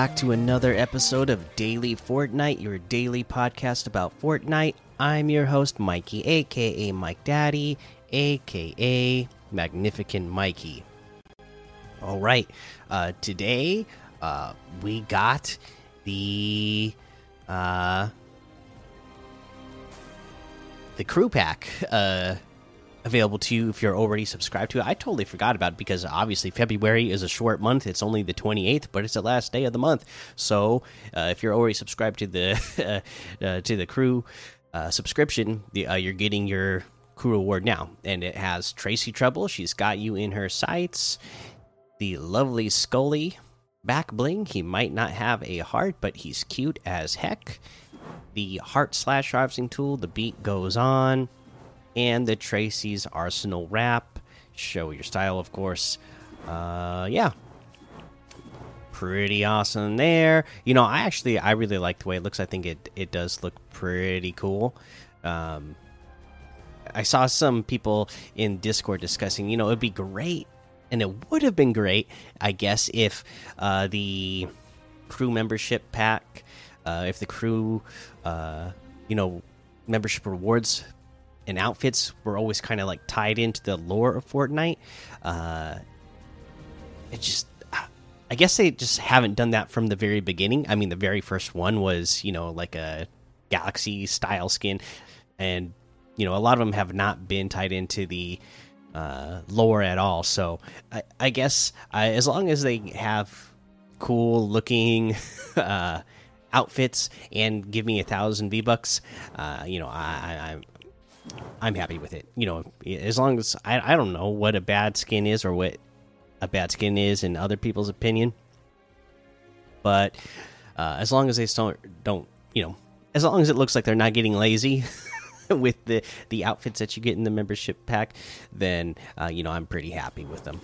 Back to another episode of Daily Fortnite, your daily podcast about Fortnite. I'm your host, Mikey, aka Mike Daddy, aka Magnificent Mikey. All right, uh, today uh, we got the uh, the crew pack uh, available to you if you're already subscribed to it. I totally forgot about it because obviously February is a short month. It's only the 28th, but it's the last day of the month. So uh, if you're already subscribed to the uh, to the crew uh, subscription, the, uh, you're getting your crew reward now, and it has Tracy Trouble. She's got you in her sights. The lovely Scully back bling. He might not have a heart, but he's cute as heck. The heart slash harvesting tool. The beat goes on and the Tracy's Arsenal wrap. Show your style, of course. Uh, yeah, pretty awesome there. You know, I actually I really like the way it looks. I think it it does look pretty cool. Um, I saw some people in Discord discussing. You know, it'd be great, and it would have been great, I guess, if uh, the crew membership pack, uh, if the crew, uh, you know, membership rewards and outfits were always kind of like tied into the lore of Fortnite. Uh, it just, I guess they just haven't done that from the very beginning. I mean, the very first one was, you know, like a galaxy style skin, and you know, a lot of them have not been tied into the uh, lore at all. So I, I guess uh, as long as they have cool looking. Uh, outfits and give me a thousand V bucks, uh, you know, I, I, I'm happy with it. You know, as long as I I don't know what a bad skin is or what a bad skin is in other people's opinion, but uh, as long as they don't don't you know, as long as it looks like they're not getting lazy. with the the outfits that you get in the membership pack, then uh, you know I'm pretty happy with them.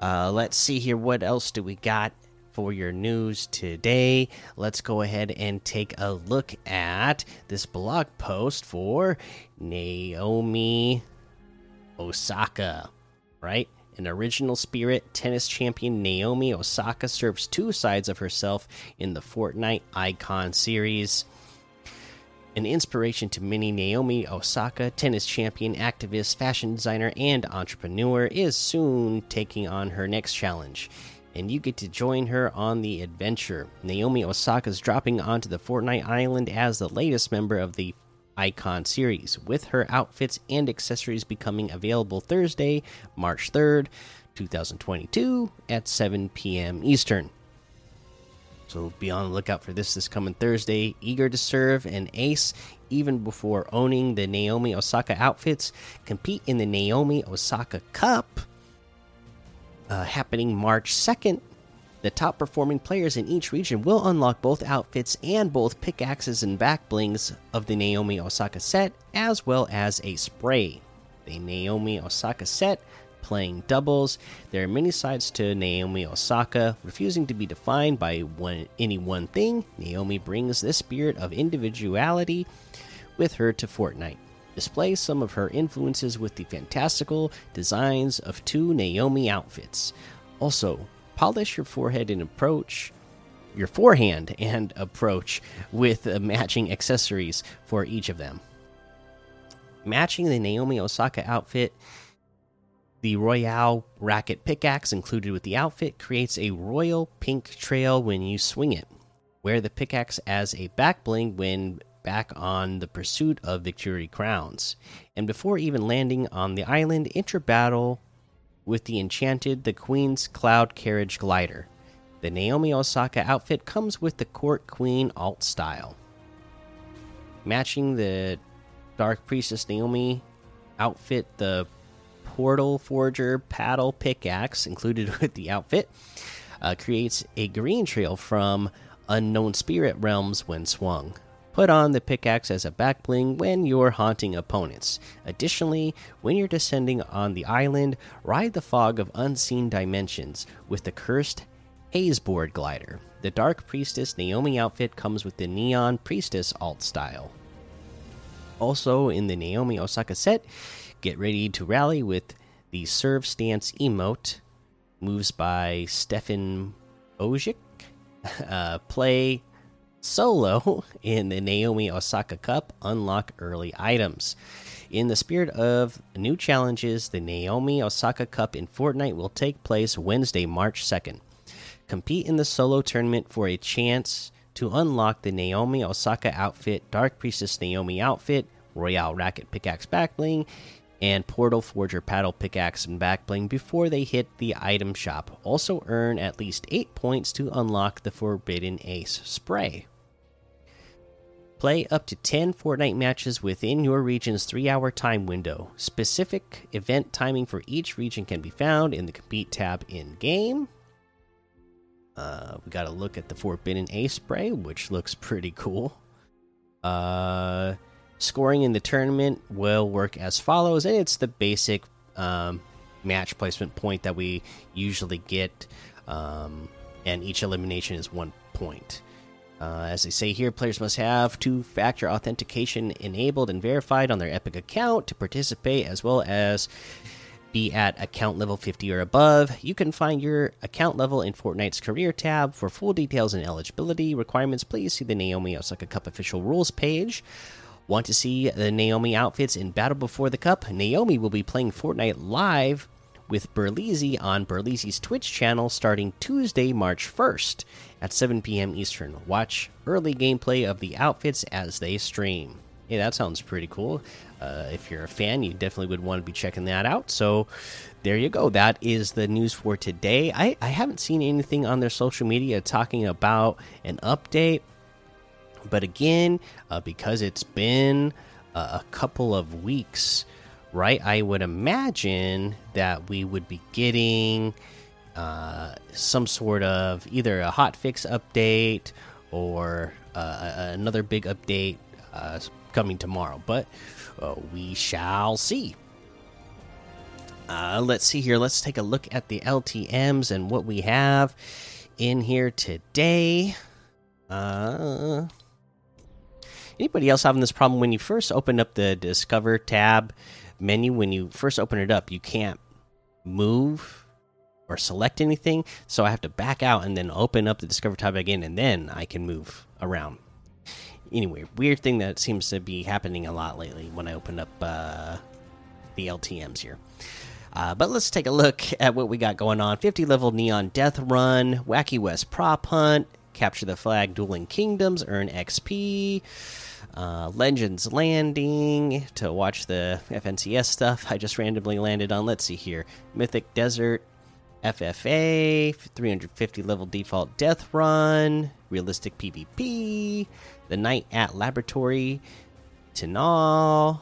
Uh, let's see here. What else do we got for your news today. Let's go ahead and take a look at this blog post for Naomi Osaka, right? An original spirit tennis champion, Naomi Osaka serves two sides of herself in the Fortnite Icon series. An inspiration to many, Naomi Osaka, tennis champion, activist, fashion designer, and entrepreneur, is soon taking on her next challenge and you get to join her on the adventure. Naomi Osaka is dropping onto the Fortnite Island as the latest member of the Icon series, with her outfits and accessories becoming available Thursday, March 3rd, 2022 at 7 p.m. Eastern. So be on the lookout for this this coming Thursday. Eager to serve an ace even before owning the Naomi Osaka outfits. Compete in the Naomi Osaka Cup uh, happening March 2nd. The top performing players in each region will unlock both outfits and both pickaxes and back blings of the Naomi Osaka set, as well as a spray. The Naomi Osaka set playing doubles. There are many sides to Naomi Osaka, refusing to be defined by one, any one thing. Naomi brings this spirit of individuality with her to Fortnite display some of her influences with the fantastical designs of two Naomi outfits. Also, polish your forehead and approach your forehand and approach with uh, matching accessories for each of them. Matching the Naomi Osaka outfit, the Royale Racket pickaxe included with the outfit creates a royal pink trail when you swing it. Wear the pickaxe as a back bling when back on the pursuit of Victory Crowns. And before even landing on the island, enter battle with the enchanted The Queen's Cloud Carriage Glider. The Naomi Osaka outfit comes with the Court Queen alt style. Matching the Dark Priestess Naomi outfit, the Portal Forger paddle pickaxe included with the outfit uh, creates a green trail from unknown spirit realms when swung. Put on the pickaxe as a back bling when you're haunting opponents. Additionally, when you're descending on the island, ride the fog of unseen dimensions with the cursed Hazeboard glider. The Dark Priestess Naomi outfit comes with the Neon Priestess alt style. Also, in the Naomi Osaka set, get ready to rally with the Serve Stance emote, moves by Stefan Ojik uh, play solo in the Naomi Osaka Cup, unlock early items. In the spirit of new challenges, the Naomi Osaka Cup in Fortnite will take place Wednesday, March 2nd. Compete in the solo tournament for a chance to unlock the Naomi Osaka outfit, Dark Priestess Naomi outfit, Royale Racket Pickaxe Backbling, and Portal Forger Paddle Pickaxe and Backbling before they hit the item shop. Also earn at least 8 points to unlock the Forbidden Ace spray. Play up to 10 Fortnite matches within your region's 3 hour time window. Specific event timing for each region can be found in the Compete tab in game. Uh, we got a look at the Forbidden Ace spray, which looks pretty cool. Uh, scoring in the tournament will work as follows, and it's the basic um, match placement point that we usually get, um, and each elimination is one point. Uh, as they say here, players must have two factor authentication enabled and verified on their Epic account to participate, as well as be at account level 50 or above. You can find your account level in Fortnite's career tab. For full details and eligibility requirements, please see the Naomi Osaka Cup official rules page. Want to see the Naomi outfits in Battle Before the Cup? Naomi will be playing Fortnite live with Burleezy on Burleezy's Twitch channel starting Tuesday, March 1st at 7 p.m. Eastern. Watch early gameplay of the outfits as they stream. Hey, that sounds pretty cool. Uh, if you're a fan, you definitely would want to be checking that out. So, there you go. That is the news for today. I, I haven't seen anything on their social media talking about an update. But again, uh, because it's been a couple of weeks right? I would imagine that we would be getting uh, some sort of either a hot fix update or uh, another big update uh, coming tomorrow, but uh, we shall see. Uh, let's see here. Let's take a look at the LTMs and what we have in here today. Uh, anybody else having this problem when you first open up the Discover tab? Menu when you first open it up you can't move or select anything. So i have to back out and then open up the discover tab again and then i can move around. Anyway weird thing that seems to be happening a lot lately when i open up uh, the ltms here. Uh, but let's take a look at what we got going on. 50 level neon death run wacky west prop hunt capture the flag dueling kingdoms earn xp uh, Legends Landing to watch the FNCS stuff. I just randomly landed on. Let's see here Mythic Desert, FFA, 350 level default death run, realistic PvP, the night at laboratory, Tinal.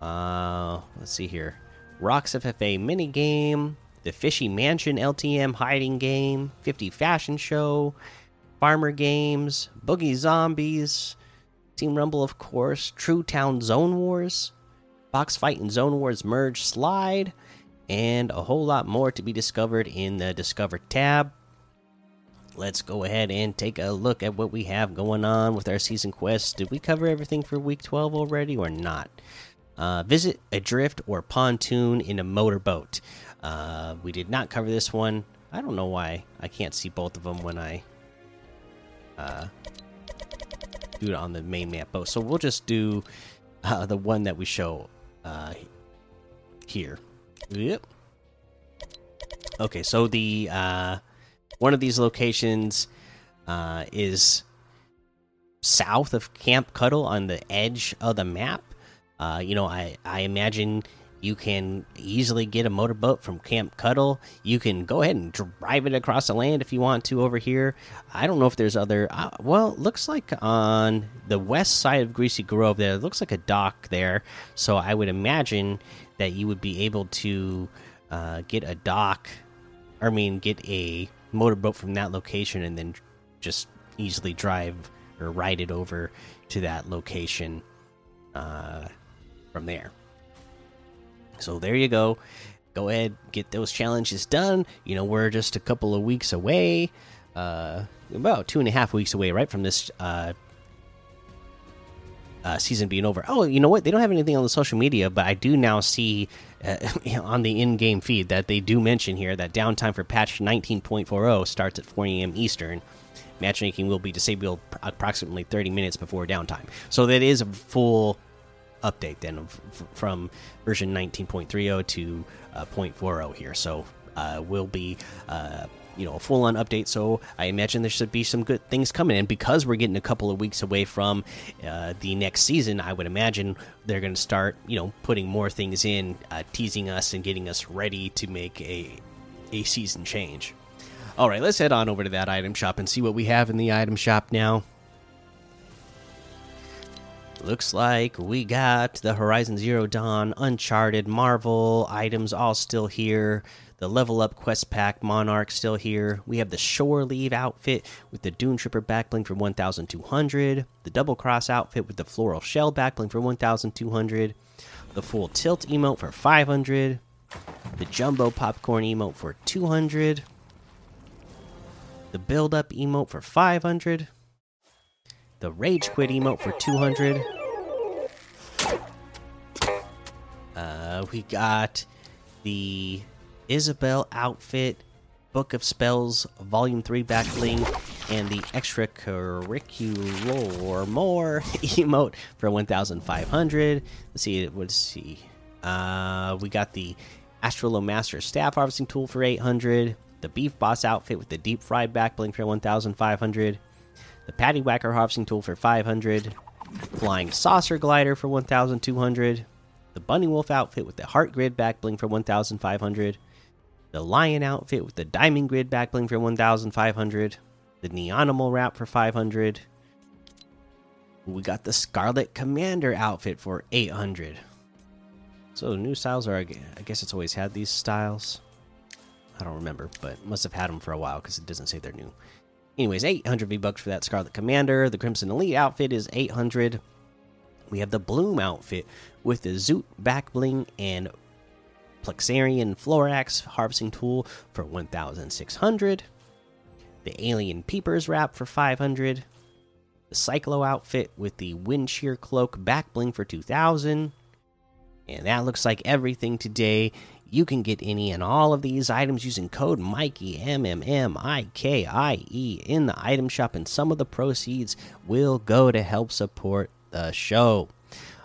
Uh, let's see here. Rocks FFA mini game, the Fishy Mansion LTM hiding game, 50 fashion show, Farmer Games, Boogie Zombies, Team Rumble, of course, True Town Zone Wars, Box Fight and Zone Wars Merge Slide, and a whole lot more to be discovered in the Discover tab. Let's go ahead and take a look at what we have going on with our season quests. Did we cover everything for week 12 already or not? Uh, visit a drift or pontoon in a motorboat. Uh, we did not cover this one. I don't know why I can't see both of them when I uh, do it on the main map both. So we'll just do uh, the one that we show uh, here. Yep. Okay, so the uh, one of these locations uh, is south of Camp Cuddle on the edge of the map. Uh, you know, I I imagine you can easily get a motorboat from Camp Cuddle. You can go ahead and drive it across the land if you want to over here. I don't know if there's other. Uh, well, looks like on the west side of Greasy Grove, there looks like a dock there. So I would imagine that you would be able to uh, get a dock. I mean, get a motorboat from that location and then just easily drive or ride it over to that location uh, from there. So there you go. Go ahead, get those challenges done. You know, we're just a couple of weeks away, uh, about two and a half weeks away, right from this uh, uh, season being over. Oh, you know what? They don't have anything on the social media, but I do now see uh, on the in-game feed that they do mention here that downtime for patch 19.40 starts at 4 a.m. Eastern. Matchmaking will be disabled approximately 30 minutes before downtime. So that is a full update then from version 19.30 to uh, 0.40 here. So uh, will be uh, you know a full on update. So I imagine there should be some good things coming in because we're getting a couple of weeks away from uh, the next season. I would imagine they're going to start you know putting more things in, uh, teasing us and getting us ready to make a a season change. All right, let's head on over to that item shop and see what we have in the item shop now. Looks like we got the Horizon Zero Dawn, Uncharted, Marvel items all still here. The level up quest pack Monarch still here. We have the Shore Leave outfit with the Dune Tripper backbling for 1200. The Double Cross outfit with the Floral Shell backbling for 1200. The Full Tilt emote for 500. The Jumbo Popcorn emote for 200. The Build Up emote for 500 the Rage Quit emote for 200. Uh, we got the Isabelle outfit, Book of Spells, Volume 3 backbling, and the extracurricular more emote for 1,500. Let's see, let's see. Uh, we got the Astrolo Master Staff Harvesting Tool for 800, the Beef Boss outfit with the Deep Fried back bling for 1,500 the Patty Whacker harvesting tool for 500, Flying Saucer Glider for 1,200, the Bunny Wolf outfit with the Heart Grid back bling for 1,500, the Lion outfit with the Diamond Grid back bling for 1,500, the Neonimal wrap for 500. We got the Scarlet Commander outfit for 800. So new styles are, I guess it's always had these styles. I don't remember, but must have had them for a while because it doesn't say they're new. Anyways, 800 V bucks for that Scarlet Commander. The Crimson Elite outfit is 800. We have the Bloom outfit with the Zoot back bling and Plexarian Florax harvesting tool for 1,600. The Alien Peepers wrap for 500. The Cyclo outfit with the Wind Shear Cloak back bling for 2,000. And that looks like everything today. You can get any and all of these items using code Mikey M M M I K I E in the item shop, and some of the proceeds will go to help support the show.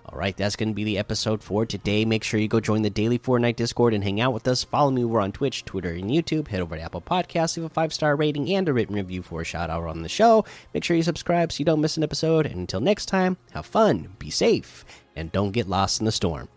All right, that's going to be the episode for today. Make sure you go join the daily Fortnite Discord and hang out with us. Follow me over on Twitch, Twitter, and YouTube. Head over to Apple Podcasts, leave a five star rating and a written review for a shout out on the show. Make sure you subscribe so you don't miss an episode. And until next time, have fun, be safe, and don't get lost in the storm.